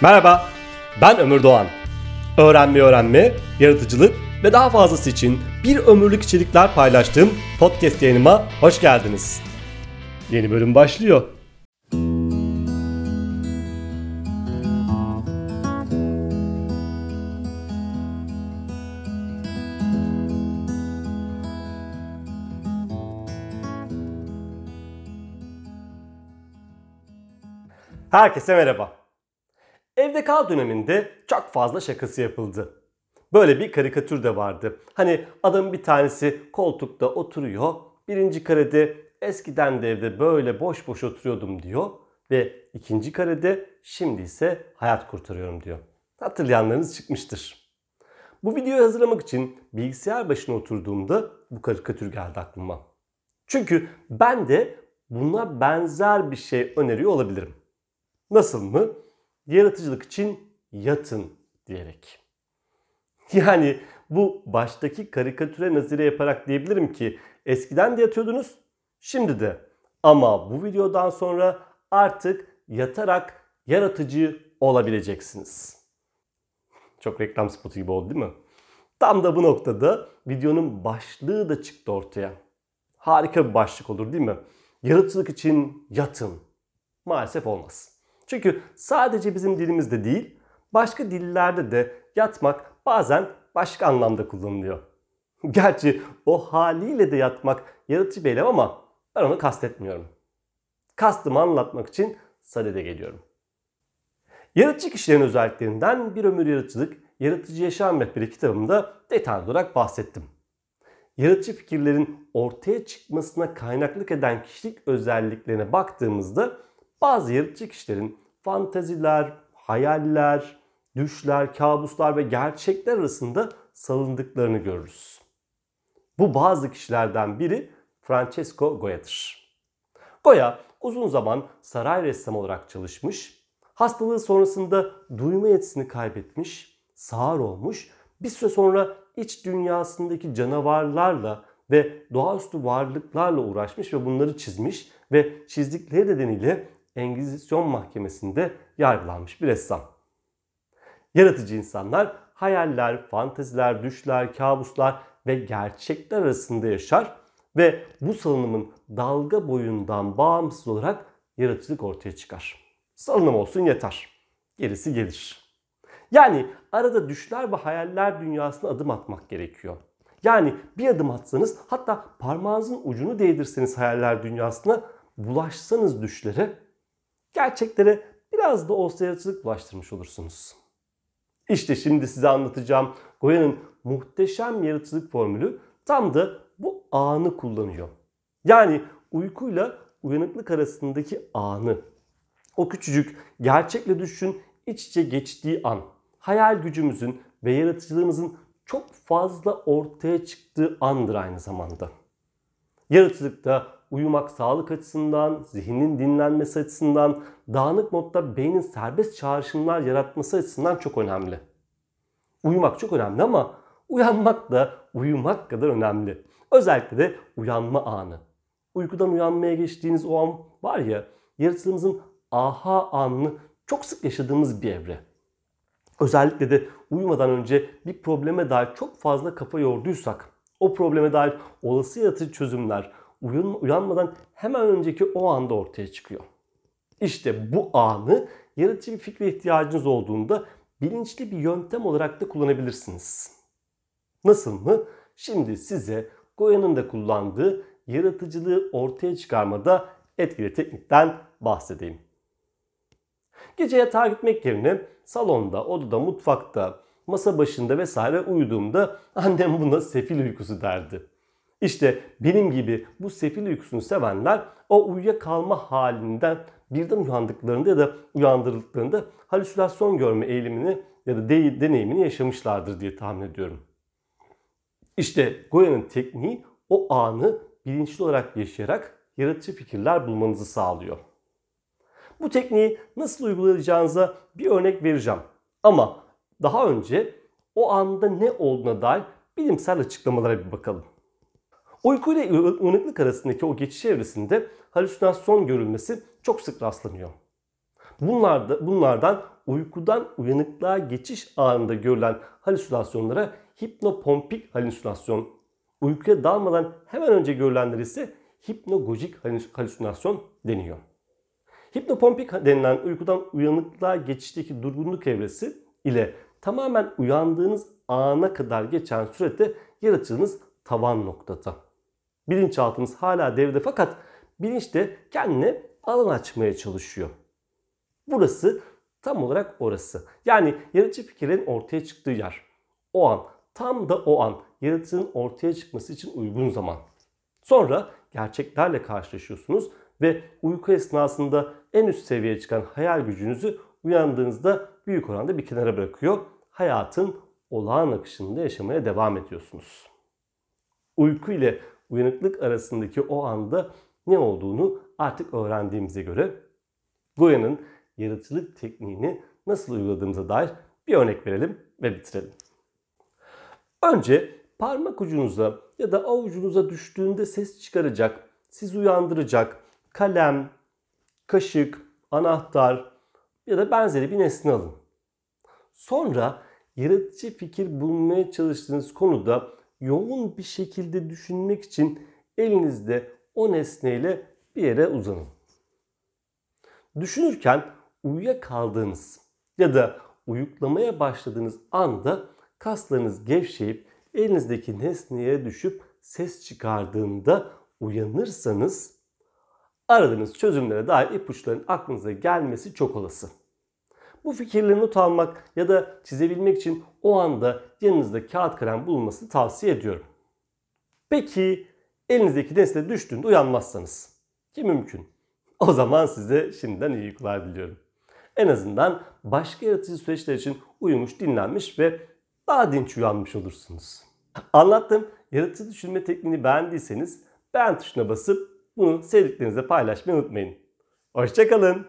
Merhaba, ben Ömür Doğan. Öğrenme öğrenme, yaratıcılık ve daha fazlası için bir ömürlük içerikler paylaştığım podcast yayınıma hoş geldiniz. Yeni bölüm başlıyor. Herkese merhaba. Evde kal döneminde çok fazla şakası yapıldı. Böyle bir karikatür de vardı. Hani adamın bir tanesi koltukta oturuyor. Birinci karede eskiden de evde böyle boş boş oturuyordum diyor. Ve ikinci karede şimdi ise hayat kurtarıyorum diyor. Hatırlayanlarınız çıkmıştır. Bu videoyu hazırlamak için bilgisayar başına oturduğumda bu karikatür geldi aklıma. Çünkü ben de buna benzer bir şey öneriyor olabilirim. Nasıl mı? Yaratıcılık için yatın diyerek. Yani bu baştaki karikatüre nazire yaparak diyebilirim ki eskiden de yatıyordunuz, şimdi de. Ama bu videodan sonra artık yatarak yaratıcı olabileceksiniz. Çok reklam spotu gibi oldu değil mi? Tam da bu noktada videonun başlığı da çıktı ortaya. Harika bir başlık olur değil mi? Yaratıcılık için yatın. Maalesef olmaz. Çünkü sadece bizim dilimizde değil, başka dillerde de yatmak bazen başka anlamda kullanılıyor. Gerçi o haliyle de yatmak yaratıcı bir eylem ama ben onu kastetmiyorum. Kastımı anlatmak için sadede geliyorum. Yaratıcı kişilerin özelliklerinden Bir Ömür Yaratıcılık, Yaratıcı Yaşam Rehberi kitabımda detaylı olarak bahsettim. Yaratıcı fikirlerin ortaya çıkmasına kaynaklık eden kişilik özelliklerine baktığımızda bazı yaratıcı kişilerin fanteziler, hayaller, düşler, kabuslar ve gerçekler arasında salındıklarını görürüz. Bu bazı kişilerden biri Francesco Goya'dır. Goya uzun zaman saray ressamı olarak çalışmış, hastalığı sonrasında duyma yetisini kaybetmiş, sağır olmuş, bir süre sonra iç dünyasındaki canavarlarla ve doğaüstü varlıklarla uğraşmış ve bunları çizmiş ve çizdikleri nedeniyle Engizisyon mahkemesinde yargılanmış bir ressam. Yaratıcı insanlar hayaller, fanteziler, düşler, kabuslar ve gerçekler arasında yaşar ve bu salınımın dalga boyundan bağımsız olarak yaratıcılık ortaya çıkar. Salınım olsun yeter. Gerisi gelir. Yani arada düşler ve hayaller dünyasına adım atmak gerekiyor. Yani bir adım atsanız hatta parmağınızın ucunu değdirseniz hayaller dünyasına bulaşsanız düşlere gerçeklere biraz da olsa yaratıcılık bulaştırmış olursunuz. İşte şimdi size anlatacağım Goya'nın muhteşem yaratıcılık formülü tam da bu anı kullanıyor. Yani uykuyla uyanıklık arasındaki anı. O küçücük gerçekle düşün iç içe geçtiği an. Hayal gücümüzün ve yaratıcılığımızın çok fazla ortaya çıktığı andır aynı zamanda. Yaratıcılıkta uyumak sağlık açısından, zihnin dinlenmesi açısından, dağınık modda beynin serbest çağrışımlar yaratması açısından çok önemli. Uyumak çok önemli ama uyanmak da uyumak kadar önemli. Özellikle de uyanma anı. Uykudan uyanmaya geçtiğiniz o an var ya, yaratıcılığımızın aha anını çok sık yaşadığımız bir evre. Özellikle de uyumadan önce bir probleme dair çok fazla kafa yorduysak, o probleme dair olası yaratıcı çözümler, uyan, uyanmadan hemen önceki o anda ortaya çıkıyor. İşte bu anı yaratıcı bir fikre ihtiyacınız olduğunda bilinçli bir yöntem olarak da kullanabilirsiniz. Nasıl mı? Şimdi size Goya'nın da kullandığı yaratıcılığı ortaya çıkarmada etkili teknikten bahsedeyim. Gece yatağa gitmek yerine salonda, odada, mutfakta, masa başında vesaire uyuduğumda annem buna sefil uykusu derdi. İşte benim gibi bu sefil uykusunu sevenler o uyuyakalma halinden birden uyandıklarında ya da uyandırıldıklarında halüsinasyon görme eğilimini ya da de- deneyimini yaşamışlardır diye tahmin ediyorum. İşte Goya'nın tekniği o anı bilinçli olarak yaşayarak yaratıcı fikirler bulmanızı sağlıyor. Bu tekniği nasıl uygulayacağınıza bir örnek vereceğim. Ama daha önce o anda ne olduğuna dair bilimsel açıklamalara bir bakalım. Uyku ile uyanıklık arasındaki o geçiş evresinde halüsinasyon görülmesi çok sık rastlanıyor. Bunlar da, bunlardan uykudan uyanıklığa geçiş anında görülen halüsinasyonlara hipnopompik halüsinasyon, uykuya dalmadan hemen önce görülenler ise hipnogojik halüsinasyon deniyor. Hipnopompik denilen uykudan uyanıklığa geçişteki durgunluk evresi ile tamamen uyandığınız ana kadar geçen sürede yaratıcınız tavan noktada. Bilinçaltınız hala devrede fakat bilinç de kendine alan açmaya çalışıyor. Burası tam olarak orası. Yani yaratıcı fikirlerin ortaya çıktığı yer. O an, tam da o an yaratıcının ortaya çıkması için uygun zaman. Sonra gerçeklerle karşılaşıyorsunuz ve uyku esnasında en üst seviyeye çıkan hayal gücünüzü uyandığınızda büyük oranda bir kenara bırakıyor. Hayatın olağan akışında yaşamaya devam ediyorsunuz. Uyku ile uyanıklık arasındaki o anda ne olduğunu artık öğrendiğimize göre Goya'nın yaratıcılık tekniğini nasıl uyguladığımıza dair bir örnek verelim ve bitirelim. Önce parmak ucunuza ya da avucunuza düştüğünde ses çıkaracak, sizi uyandıracak kalem, kaşık, anahtar ya da benzeri bir nesne alın. Sonra yaratıcı fikir bulmaya çalıştığınız konuda yoğun bir şekilde düşünmek için elinizde o nesneyle bir yere uzanın. Düşünürken uyuyakaldığınız ya da uyuklamaya başladığınız anda kaslarınız gevşeyip elinizdeki nesneye düşüp ses çıkardığında uyanırsanız aradığınız çözümlere dair ipuçlarının aklınıza gelmesi çok olası. Bu fikirleri not almak ya da çizebilmek için o anda yanınızda kağıt kalem bulunmasını tavsiye ediyorum. Peki elinizdeki nesne düştüğünde uyanmazsanız ki mümkün. O zaman size şimdiden iyi uykular diliyorum. En azından başka yaratıcı süreçler için uyumuş, dinlenmiş ve daha dinç uyanmış olursunuz. Anlattığım yaratıcı düşünme tekniğini beğendiyseniz beğen tuşuna basıp bunu sevdiklerinizle paylaşmayı unutmayın. Hoşçakalın.